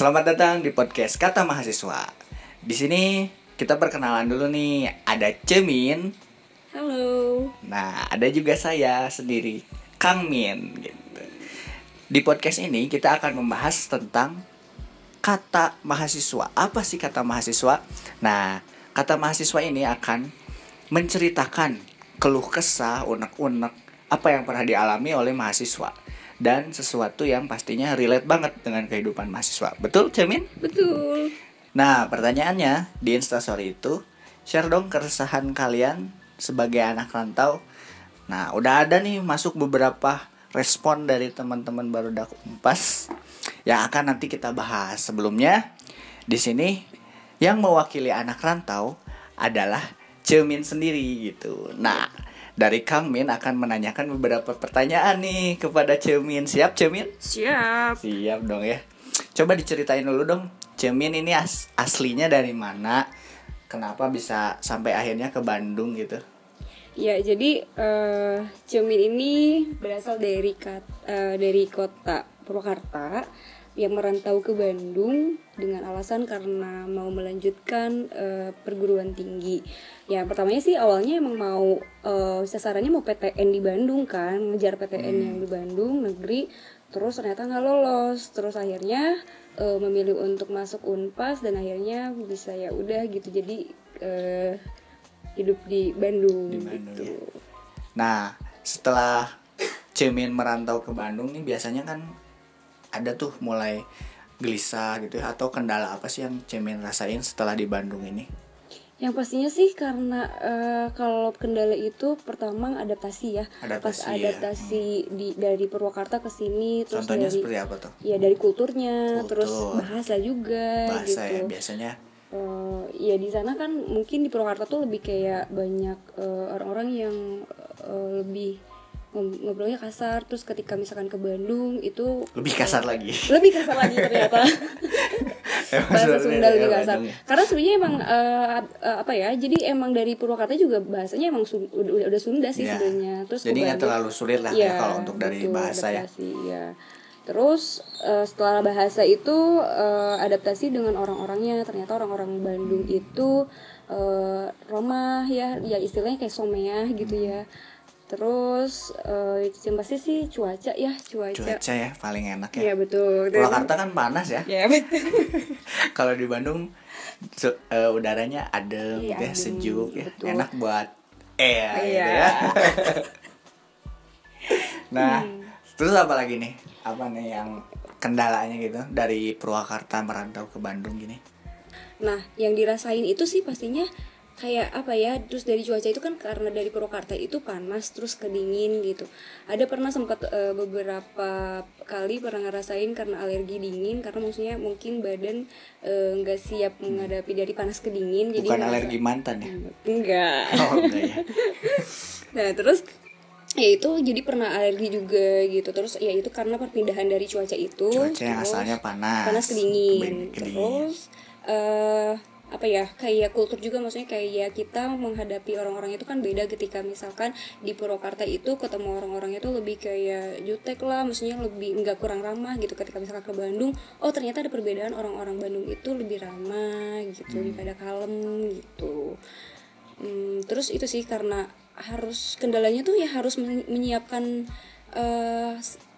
Selamat datang di podcast Kata Mahasiswa. Di sini kita perkenalan dulu nih. Ada Cemin. Halo. Nah, ada juga saya sendiri, Kang Min. Gitu. Di podcast ini kita akan membahas tentang kata mahasiswa. Apa sih kata mahasiswa? Nah, kata mahasiswa ini akan menceritakan keluh kesah, unek-unek apa yang pernah dialami oleh mahasiswa dan sesuatu yang pastinya relate banget dengan kehidupan mahasiswa. Betul, Cemin? Betul. Nah, pertanyaannya di Instastory itu share dong keresahan kalian sebagai anak rantau. Nah, udah ada nih masuk beberapa respon dari teman-teman baru dak umpas yang akan nanti kita bahas. Sebelumnya di sini yang mewakili anak rantau adalah Cemin sendiri gitu. Nah, dari Kang Min akan menanyakan beberapa pertanyaan nih kepada Cemin. Siap Cemin? Siap. Siap dong ya. Coba diceritain dulu dong. Cemin ini as aslinya dari mana? Kenapa bisa sampai akhirnya ke Bandung gitu? Ya, jadi uh, Cemin ini berasal dari kat, uh, dari kota Purwakarta yang merantau ke Bandung dengan alasan karena mau melanjutkan uh, perguruan tinggi. Ya pertamanya sih awalnya emang mau uh, sasarannya mau PTN di Bandung kan, ngejar PTN hmm. yang di Bandung negeri, terus ternyata nggak lolos, terus akhirnya uh, memilih untuk masuk Unpas dan akhirnya bisa ya udah gitu jadi uh, hidup di Bandung. Di Bandung gitu. ya. Nah setelah Cemin merantau ke Bandung nih biasanya kan ada tuh mulai gelisah gitu ya atau kendala apa sih yang Cemin rasain setelah di Bandung ini? Yang pastinya sih karena uh, kalau kendala itu pertama adaptasi ya. Adaptasi, Pas adaptasi ya. di dari Purwakarta ke sini terus Contohnya dari seperti apa tuh? Ya dari kulturnya, Kultur. terus bahasa juga bahasa gitu. ya biasanya Uh, ya di sana kan mungkin di Purwakarta tuh lebih kayak banyak orang-orang uh, yang uh, lebih ngobrolnya kasar terus ketika misalkan ke Bandung itu lebih kasar uh, lagi lebih kasar lagi ternyata bahasa Sunda lebih kasar ya. karena sebenarnya emang uh, uh, apa ya jadi emang dari Purwakarta juga bahasanya emang sun, udah, udah Sunda sih ya. sebenarnya terus jadi nggak terlalu sulit lah ya, ya kalau untuk dari betul, bahasa ya. adaptasi, ya. ya terus uh, setelah bahasa itu uh, adaptasi dengan orang-orangnya ternyata orang-orang Bandung itu uh, ramah ya ya istilahnya kayak someah gitu ya Terus uh, yang pasti sih cuaca ya cuaca. Cuaca ya paling enak ya. Iya betul. Purwakarta kan panas ya. Iya betul. Kalau di Bandung uh, udaranya adem iya, gitu ya, sejuk ya, betul. enak buat eh ya, iya. gitu ya. nah, hmm. terus apa lagi nih? Apa nih yang kendalanya gitu dari Purwakarta merantau ke Bandung gini? Nah, yang dirasain itu sih pastinya kayak apa ya terus dari cuaca itu kan karena dari Purwakarta itu panas terus kedingin gitu. Ada pernah sempat uh, beberapa kali pernah ngerasain karena alergi dingin karena maksudnya mungkin badan nggak uh, siap menghadapi dari panas ke dingin bukan jadi alergi ngerasa, mantan ya? Enggak. Oh, enggak ya. Nah terus ya itu jadi pernah alergi juga gitu. Terus ya itu karena perpindahan dari cuaca itu cuaca yang asalnya panas panas kedingin, kedingin. terus uh, apa ya kayak kultur juga maksudnya kayak kita menghadapi orang-orang itu kan beda ketika misalkan di Purwakarta itu ketemu orang-orang itu lebih kayak jutek lah maksudnya lebih nggak kurang ramah gitu ketika misalkan ke Bandung oh ternyata ada perbedaan orang-orang Bandung itu lebih ramah gitu hmm. daripada kalem gitu hmm, terus itu sih karena harus kendalanya tuh ya harus menyiapkan uh,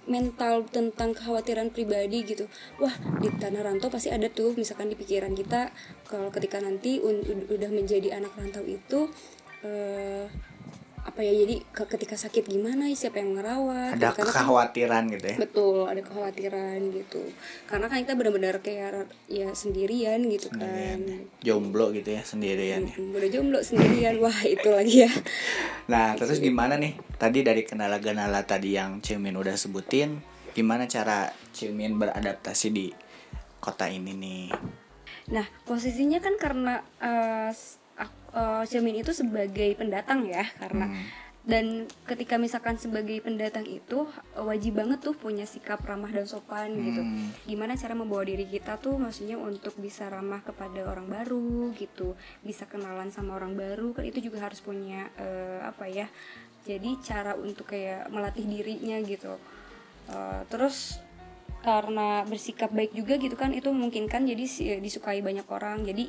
mental tentang kekhawatiran pribadi gitu. Wah di tanah rantau pasti ada tuh misalkan di pikiran kita kalau ketika nanti udah menjadi anak rantau itu uh, apa ya jadi ketika sakit gimana siapa yang merawat ada karena kekhawatiran kan, gitu ya? Betul ada kekhawatiran gitu. Karena kan kita benar-benar kayak ya sendirian gitu sendirian. kan jomblo gitu ya sendirian ya. Udah jomblo sendirian. Wah itu lagi ya. Nah terus gimana nih? Tadi dari kendala-kendala tadi yang Cimin udah sebutin gimana cara Cimin beradaptasi di kota ini nih? Nah posisinya kan karena uh, uh, cermin itu sebagai pendatang ya karena hmm. dan ketika misalkan sebagai pendatang itu wajib banget tuh punya sikap ramah dan sopan gitu. hmm. gitu gimana cara membawa diri kita tuh maksudnya untuk bisa ramah kepada orang baru gitu bisa kenalan sama orang baru kan itu juga harus punya uh, apa ya jadi cara untuk kayak melatih dirinya gitu uh, terus karena bersikap baik juga gitu kan itu memungkinkan jadi disukai banyak orang jadi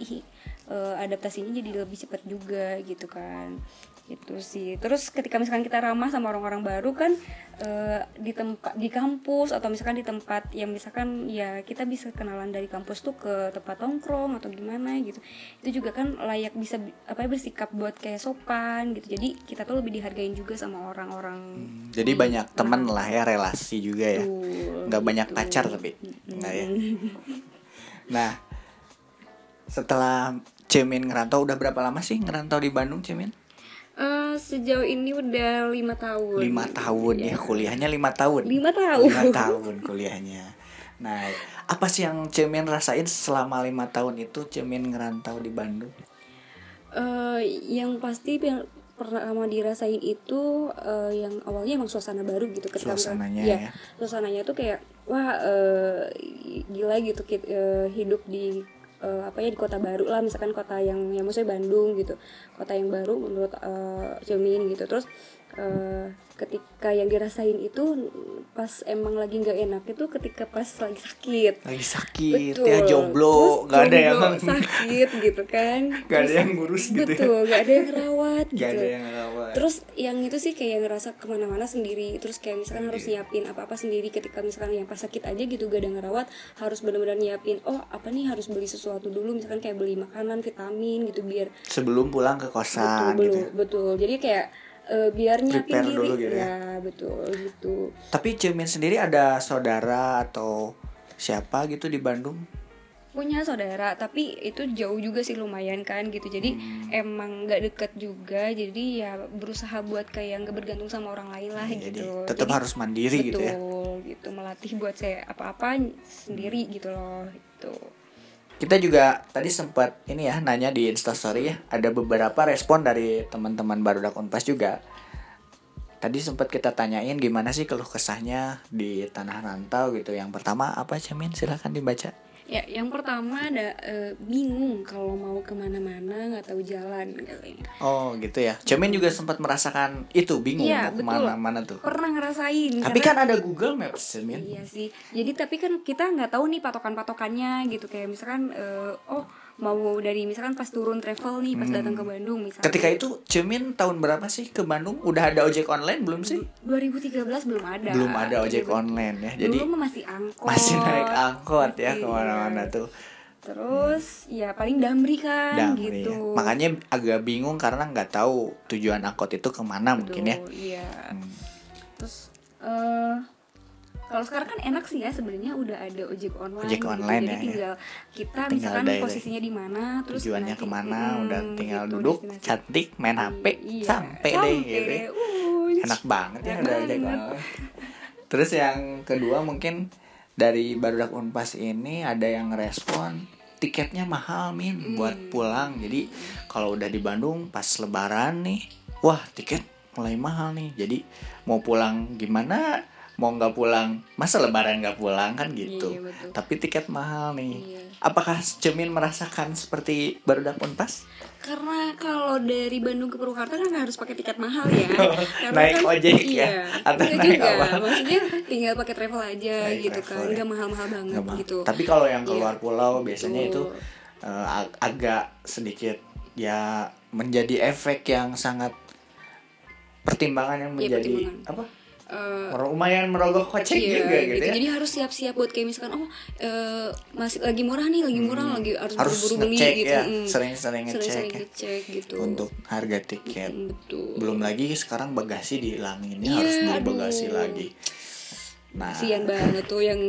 eh, adaptasinya jadi lebih cepat juga gitu kan. Itu sih. Terus ketika misalkan kita ramah sama orang-orang baru kan eh, di tempat di kampus atau misalkan di tempat yang misalkan ya kita bisa kenalan dari kampus tuh ke tempat nongkrong atau gimana gitu. Itu juga kan layak bisa bi- apa ya, bersikap buat kayak sopan gitu. Jadi kita tuh lebih dihargain juga sama orang-orang Jadi banyak temen lah ya relasi juga ya. Betul, Nggak banyak gitu. pacar tapi. Nggak ya. Nah, setelah Cemin ngerantau udah berapa lama sih ngerantau di Bandung Cemin? Eh, sejauh ini udah lima tahun Lima tahun ya kuliahnya lima tahun. lima tahun Lima tahun kuliahnya. Nah, apa sih yang Cemin rasain selama lima tahun itu Cemin ngerantau di Bandung? Eh, yang pasti yang pertama dirasain itu eh, yang awalnya emang suasana baru gitu ketika Suasananya Iya, ya. suasananya tuh kayak wah eh, gila gitu eh, hidup di eh, apa ya di kota baru lah misalkan kota yang yang maksudnya Bandung gitu. Kota yang baru menurut eh, Cemin gitu. Terus eh, ketika yang dirasain itu pas emang lagi nggak enak itu ketika pas lagi sakit Lagi sakit Betul. ya jomblo, nggak ada yang sakit gitu kan nggak ada yang ngurus gitu ya. betul nggak ada yang rawat gitu ada yang rawat. terus yang itu sih kayak ngerasa ke mana-mana sendiri terus kayak misalkan harus Iya. nyiapin apa-apa sendiri ketika misalkan yang pas sakit aja gitu gak ada ngerawat harus benar-benar nyiapin oh apa nih harus beli sesuatu dulu misalkan kayak beli makanan vitamin gitu biar Sebelum pulang ke kosan betul gitu. betul betul jadi kayak eh, biar nyiapin Prepare diri dulu gitu ya. ya betul gitu Tapi Cemin sendiri ada saudara atau siapa gitu di Bandung? punya saudara tapi itu jauh juga sih lumayan kan gitu jadi Hmm. emang nggak deket juga jadi ya berusaha buat kayak nggak bergantung sama orang lain lah Jadi gitu tetap Jadi- harus mandiri gitu ya. betul gitu melatih buat saya apa-apa sendiri gitu loh gitu Kita juga tadi sempat ini ya nanya di Instastory ya, ada beberapa respon dari teman-teman Barudak Unpas juga. Tadi sempat kita tanyain gimana sih keluh kesahnya di tanah rantau gitu. Yang pertama apa Cemin? Silahkan dibaca. Ya yang pertama ada eh, bingung kalau mau ke mana-mana nggak tahu jalan katanya Oh gitu ya. Cemin juga sempat merasakan itu bingung Iya, mau ke mana-mana tuh. pernah ngerasain Tapi karena- kan ada Google Maps Cemin. Iya sih. Jadi tapi kan kita nggak tahu nih patokan-patokannya gitu kayak misalkan eh, oh mau dari misalkan pas turun travel nih pas datang ke Bandung misalkan. Ketika itu Cemin tahun berapa sih ke Bandung? Udah ada ojek online belum sih? 2013 belum ada. Belum ada ojek Iya, online ya. Jadi dulu masih angkot. masih naik angkot ya Iya. ke mana-mana tuh. Terus ya paling damri kan Damri ya. gitu. Makanya agak bingung karena nggak tahu tujuan angkot itu ke mana mungkin ya. Iya. Hmm. Terus eh kalau sekarang kan enak sih ya sebenarnya udah ada ojek online. Ojek gitu. online Jadi ya, ya. tinggal kita Tinggal misalkan direct. posisinya di mana, terus Tujuannya nanti- ke mana? mm, udah tinggal gitu, duduk, destinasi. cantik, main HP, Iya, sampai deh gitu. ya. Uy. Enak banget ya ada ojek online. Terus yang kedua mungkin dari Barudak Unpas ini ada yang respon tiketnya mahal min Hmm. buat pulang. Jadi kalau udah di Bandung pas lebaran nih, wah tiket mulai mahal nih. Jadi mau pulang gimana? Mau nggak pulang, masa lebaran nggak pulang kan gitu. Iya, betul. Tapi tiket mahal nih. Iya. Apakah Cemin merasakan seperti Barudak Unpas? Karena kalau dari Bandung ke Purwakarta kan harus pakai tiket mahal ya. Karena Naik kan- ojek ya? iya, Atau Enggak naik juga. apa? Maksudnya tinggal pakai travel aja Naik gitu travel kan, ya. nggak mahal-mahal banget mahal. gitu. Tapi kalau yang keluar Iya. pulau biasanya itu Betul. eh, ag- agak sedikit ya menjadi efek yang sangat pertimbangan yang Iya, menjadi pertimbangan. apa? Eh, Lumayan merogoh kocek Iya, juga gitu, ya. Jadi harus siap-siap buat kayak misalkan oh eh, masih lagi murah nih, lagi murah, lagi harus, Hmm. Harus buru-buru beli gitu. ya, mm. sering-sering ngecek Sering-sering ya. ngecek gitu. untuk harga tiket. Mm, betul. Belum lagi sekarang bagasi dihilangin ya Iya, harus beli aduh. bagasi lagi. Nah, Kasian banget tuh yang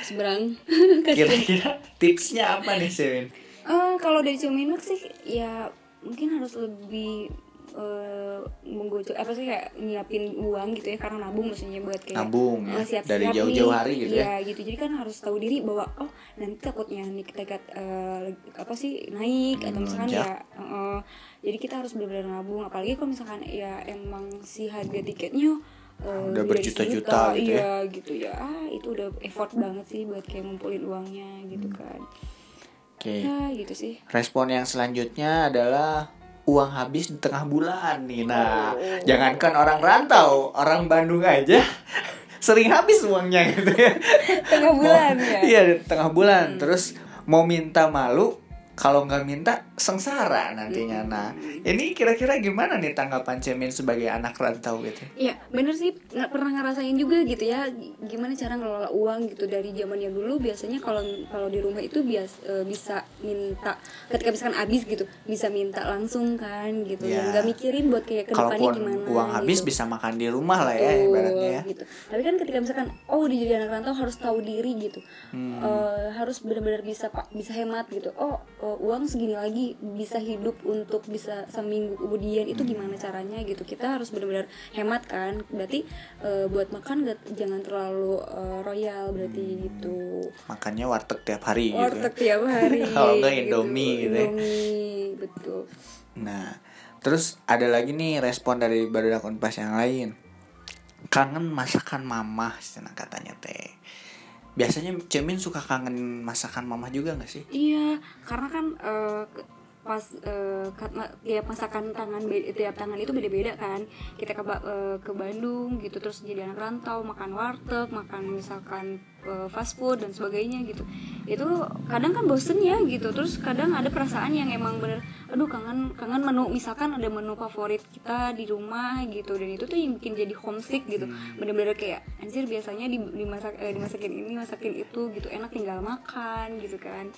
seberang. kira-kira tipsnya apa nih, Sewin? Eh, kalau dari Ciuminux sih ya mungkin harus lebih eh menggocok apa sih kayak nyiapin uang gitu ya karena nabung maksudnya buat kayak Nabung ya, eh, siap-siap dari nih. jauh-jauh hari gitu ya. Iya, gitu jadi kan harus tahu diri bahwa oh nanti takutnya nih kita eh, apa sih naik atau misalkan Melonjak. ya eh, jadi kita harus benar-benar nabung apalagi kalau misalkan ya emang si harga tiketnya eh, Udah berjuta-juta gitu ya. iya gitu ya ah itu udah effort banget sih buat kayak ngumpulin uangnya gitu Hmm. kan Oke. ya gitu sih Respon yang selanjutnya adalah uang habis di tengah bulan nih. Nah, Oh. jangankan orang rantau, orang Bandung aja sering habis uangnya gitu ya tengah bulan ya iya di tengah bulan terus mau minta malu kalau nggak minta sengsara nantinya nah ini kira-kira gimana nih tanggapan Cemin sebagai anak rantau gitu Iya bener sih nggak pernah ngerasain juga gitu ya gimana cara ngelola uang gitu dari zaman yang dulu biasanya kalau kalau di rumah itu bias e, bisa minta ketika misalkan habis gitu bisa minta langsung kan gitu Iya. ya nggak mikirin buat kayak ke depannya kalaupun gimana uang habis gitu. bisa makan di rumah lah ya ibaratnya ya gitu. Tapi kan ketika misalkan oh udah jadi anak rantau harus tahu diri gitu, Hmm. Eh, harus benar-benar bisa pak bisa hemat gitu. Oh eh, uang segini lagi bisa hidup untuk bisa seminggu kemudian itu gimana caranya gitu. Kita harus benar-benar hemat kan. Berarti eh, buat makan nggak jangan terlalu eh, royal berarti Hmm. gitu. makannya warteg tiap hari gitu Warteg tiap hari. Kalau nggak Indomie gitu ya. Indomie betul. Nah, terus ada lagi nih respon dari barudak unpas yang lain. Kangen masakan mama, cina katanya teh. Biasanya Cemin suka kangen masakan mama juga gak sih? Iya, karena kan ke- pas eh, karena tiap masakan tangan tiap tangan itu beda-beda kan. Kita ke eh, ke Bandung gitu terus jadi anak rantau makan warteg, makan misalkan eh, fast food dan sebagainya gitu. Itu kadang kan bosen ya gitu. Terus kadang ada perasaan yang emang bener aduh kangen kangen menu misalkan ada menu favorit kita di rumah gitu dan itu tuh yang bikin jadi homesick gitu bener-bener kayak anjir biasanya di dimasak eh, dimasakin ini masakin itu gitu enak tinggal makan gitu kan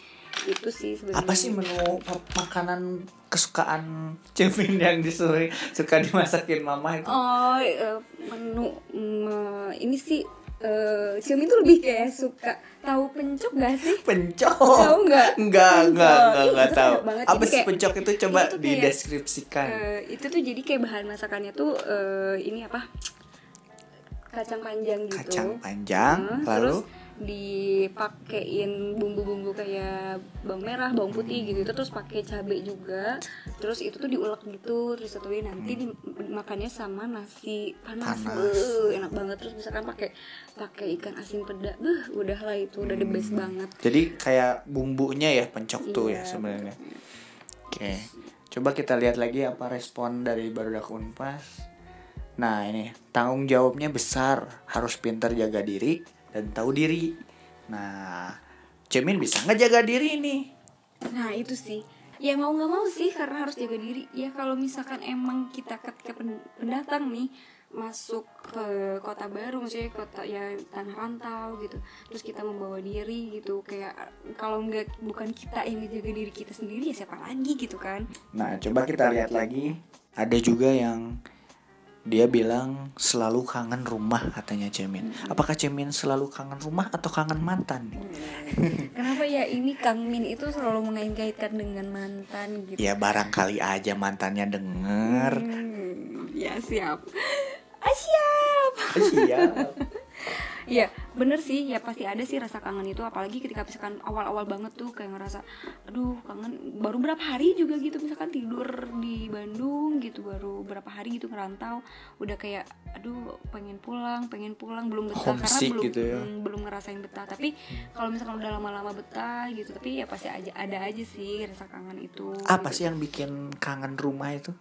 itu sih sebenarnya Apa sih menu makanan kesukaan Cemin yang disuruh suka dimasakin mama itu? oh eh, menu mm, ini sih eh Xiaomi tuh lebih kayak suka tahu pencok gak sih Pencok. Tahu nggak? Enggak, enggak, Pencok. enggak, Ih, enggak itu tahu. Apa sih pencok itu coba itu tuh kayak- dideskripsikan. Eh, itu tuh jadi kayak bahan masakannya tuh eh, ini apa kacang panjang gitu Kacang panjang, Nah, lalu terus dipakein bumbu-bumbu kayak bawang merah, bawang putih gitu itu terus pakai cabai juga. Terus itu tuh diulek gitu, terus satuin nanti dimakannya sama nasi panas. Panas. Beuh, enak banget terus misalkan pakai pakai ikan asin peda. Beuh, udahlah itu udah the best banget. Jadi kayak bumbunya ya pencok tuh ya Iya, sebenarnya. Oke. Coba kita lihat lagi apa respon dari Barudak Unpas. Nah, ini tanggung jawabnya besar, harus pintar jaga diri dan tahu diri. Nah, Cemin bisa nggak jaga diri nih? Nah itu sih Ya mau nggak mau sih karena harus jaga diri Ya kalau misalkan emang kita ketika pen- pendatang nih Masuk ke kota baru Maksudnya kota ya tanah rantau gitu Terus kita membawa diri gitu Kayak kalau nggak bukan kita yang ngejaga diri kita sendiri Ya siapa lagi gitu kan Nah, coba kita lihat lagi. Ada juga yang dia bilang selalu kangen rumah katanya Cemin. Apakah Cemin selalu kangen rumah atau kangen mantan? Kenapa ya ini Kang Min itu selalu mengait-ngaitkan dengan mantan gitu Ya barangkali aja mantannya denger. Hmm, Ya siap Ah siap Siap. Iya, bener sih. Ya pasti ada sih rasa kangen itu. Apalagi ketika misalkan awal-awal banget tuh kayak ngerasa, aduh kangen. Baru berapa hari juga gitu misalkan tidur di Bandung gitu. Baru berapa hari gitu ngerantau. Udah kayak, aduh pengen pulang, pengen pulang. Belum betah karena Homesick belum gitu ya. mm, belum ngerasain betah. Tapi kalau misalkan udah lama-lama betah gitu, tapi ya pasti aja ada aja sih rasa kangen itu. Apa gitu. sih yang bikin kangen rumah itu?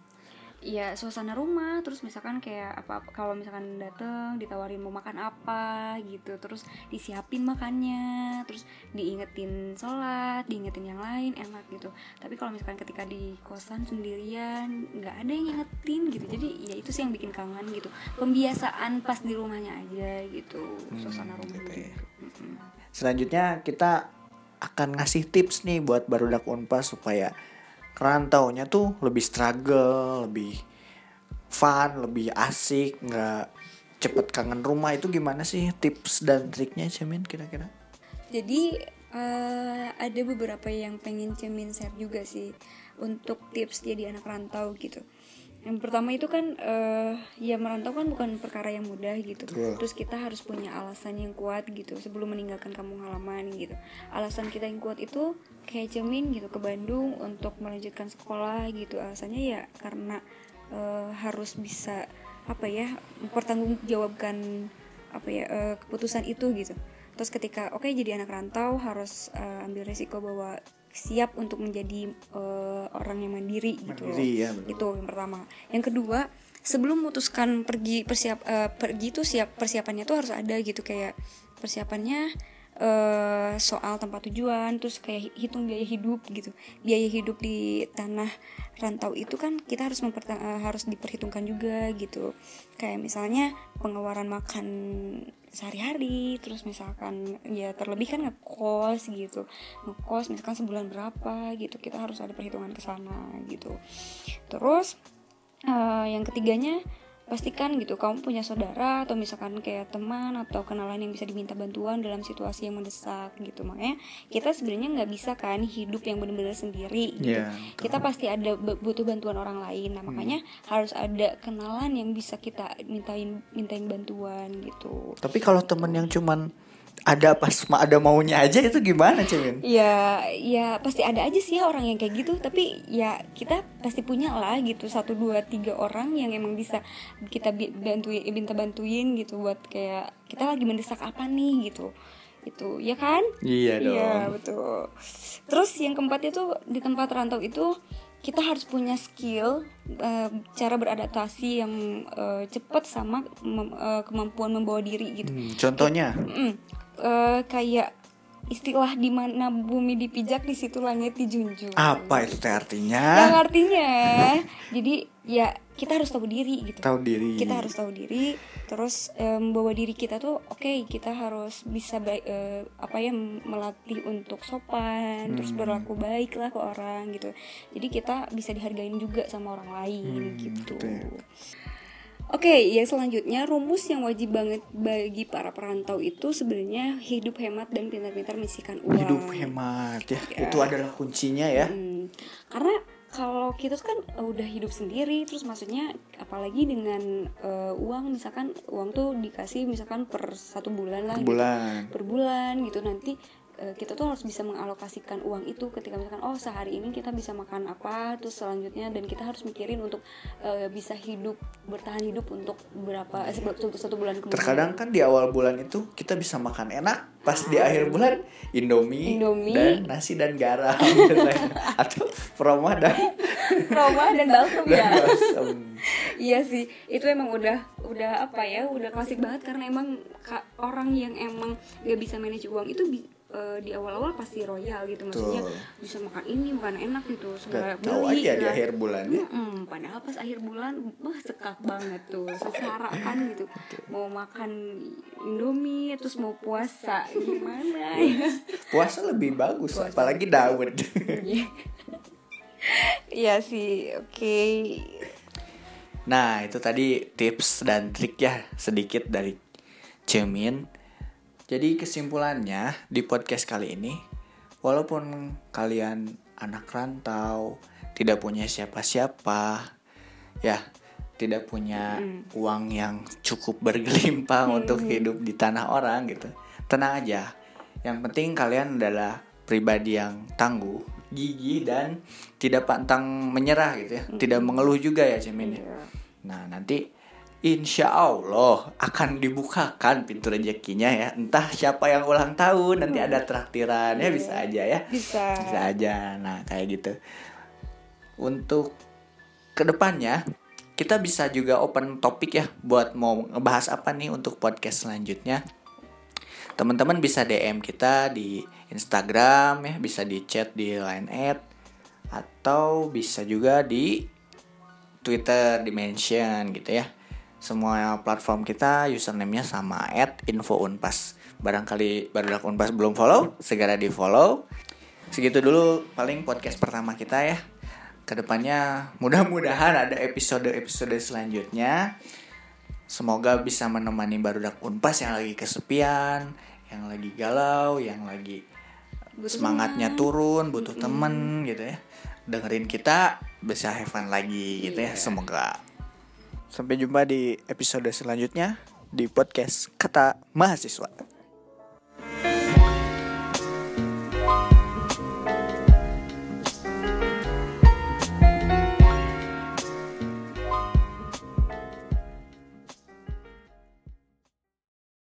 Ya suasana rumah terus misalkan kayak apa kalau misalkan dateng ditawarin mau makan apa gitu. Terus disiapin makannya terus diingetin sholat diingetin yang lain enak gitu. Tapi kalau misalkan ketika di kosan sendirian nggak ada yang ingetin gitu. Jadi ya itu sih yang bikin kangen gitu. Pembiasaan pas di rumahnya aja gitu suasana rumah gitu. Ya. gitu. Selanjutnya kita akan ngasih tips nih buat barudak Unpas supaya kerantaunya tuh lebih struggle, lebih fun, lebih asik, nggak cepet kangen rumah itu gimana sih tips dan triknya Cemin kira-kira? Jadi eh, ada beberapa yang pengen Cemin share juga sih untuk tips jadi anak rantau gitu. Yang pertama itu kan eh, ya merantau kan bukan perkara yang mudah gitu. Betul. Terus kita harus punya alasan yang kuat gitu sebelum meninggalkan kampung halaman gitu. Alasan kita yang kuat itu kayak Cemin gitu ke Bandung untuk melanjutkan sekolah gitu. Alasannya ya karena eh, harus bisa apa ya mempertanggungjawabkan apa ya eh, keputusan itu gitu terus ketika oke jadi anak rantau harus eh, ambil resiko bahwa siap untuk menjadi uh, orang yang mandiri, gitu Mandiri, ya, betul. itu yang pertama. Yang kedua sebelum memutuskan pergi persiap uh, pergi tuh siap persiapannya tuh harus ada gitu. Kayak persiapannya uh, soal tempat tujuan terus kayak hitung biaya hidup gitu. Biaya hidup di tanah rantau itu kan kita harus uh, harus diperhitungkan juga gitu. Kayak misalnya pengeluaran makan sehari-hari terus misalkan ya terlebih kan ngekos gitu. Ngekos misalkan sebulan berapa gitu kita harus ada perhitungan ke sana gitu. Terus uh, yang ketiganya pastikan gitu kamu punya saudara atau misalkan kayak teman atau kenalan yang bisa diminta bantuan dalam situasi yang mendesak gitu makanya kita sebenarnya nggak bisa kan hidup yang benar-benar sendiri gitu. Betul. kita pasti ada bu- butuh bantuan orang lain nah makanya harus ada kenalan yang bisa kita mintain mintain bantuan gitu Tapi kalau temen yang cuman ada pas ada maunya aja itu gimana Cemin? ya ya pasti ada aja sih ya orang yang kayak gitu tapi ya kita pasti punya lah gitu satu dua tiga orang yang emang bisa kita bantuin minta bantuin gitu buat kayak kita lagi mendesak apa nih gitu itu ya kan Iya dong. iya betul terus yang keempat itu di tempat rantau itu kita harus punya skill eh, cara beradaptasi yang eh, cepat sama mem- eh, kemampuan membawa diri gitu. Hmm, contohnya? Eh, kayak istilah di mana bumi dipijak di situ langit dijunjung. apa itu teh Yang artinya? artinya jadi ya kita harus tahu diri gitu. Tahu diri. Kita harus tahu diri, terus membawa diri kita tuh oke kita harus bisa baik eh, apa ya melatih untuk sopan, terus Hmm. berlaku baik lah ke orang gitu. Jadi kita bisa dihargain juga sama orang lain Hmm, gitu. gitu ya. Oke, yang selanjutnya rumus yang wajib banget bagi para perantau itu sebenarnya hidup hemat dan pintar-pintar menyisihkan uang. Hidup hemat ya. Itu adalah kuncinya ya. Hmm, karena kalau kita tuh kan uh, udah hidup sendiri, terus maksudnya apalagi dengan uh, uang, misalkan uang tuh dikasih misalkan per satu bulan lah, gitu. Bulan. per bulan gitu nanti kita tuh harus bisa mengalokasikan uang itu ketika misalkan oh sehari ini kita bisa makan apa, terus selanjutnya dan kita harus mikirin untuk uh, bisa hidup bertahan hidup untuk berapa eh, satu, satu bulan kemudian. Terkadang kan di awal bulan itu kita bisa makan enak, pas di akhir bulan Indomie, Indomie. dan nasi dan garam atau promo dan Roma dan balsam ya. Iya sih, itu emang udah udah apa ya, udah klasik banget karena emang orang yang emang gak bisa manage uang itu eh, di awal-awal pasti royal gitu maksudnya Betul. bisa makan ini makan enak gitu segala tahu beli, aja di nah. akhir bulan ya. Mm-mm, padahal pas akhir bulan wah sekak banget tuh secara kan gitu mau makan indomie terus mau puasa gimana ya Puasa lebih bagus, apalagi Daud. Iya sih oke Nah, itu tadi tips dan trik ya sedikit dari Cemin. Jadi kesimpulannya di podcast kali ini, walaupun kalian anak rantau, tidak punya siapa-siapa, ya, tidak punya uang yang cukup bergelimpah untuk hidup di tanah orang gitu. Tenang aja. Yang penting kalian adalah pribadi yang tangguh, gigih dan tidak pantang menyerah gitu ya. Tidak mengeluh juga ya Cemin ya. Nah nanti insya Allah akan dibukakan pintu rezekinya ya. Entah siapa yang ulang tahun nanti ada traktiran ya bisa aja ya. bisa Bisa aja. Nah kayak gitu. Untuk ke depannya kita bisa juga open topik ya buat mau ngebahas apa nih untuk podcast selanjutnya. Teman-teman bisa DM kita di Instagram ya, bisa di chat di line at atau bisa juga di Twitter di mention gitu ya. Semua platform kita username-nya sama at infounpas. Barangkali baru unpas belum follow, segera di follow. Segitu dulu paling podcast pertama kita ya. Ke depannya mudah-mudahan ada episode-episode selanjutnya. Semoga bisa menemani barudak unpas yang lagi kesepian, yang lagi galau, yang lagi semangatnya turun, butuh temen gitu ya. Dengerin kita bisa have fun lagi gitu ya. Semoga. Sampai jumpa di episode selanjutnya di podcast Kata Mahasiswa.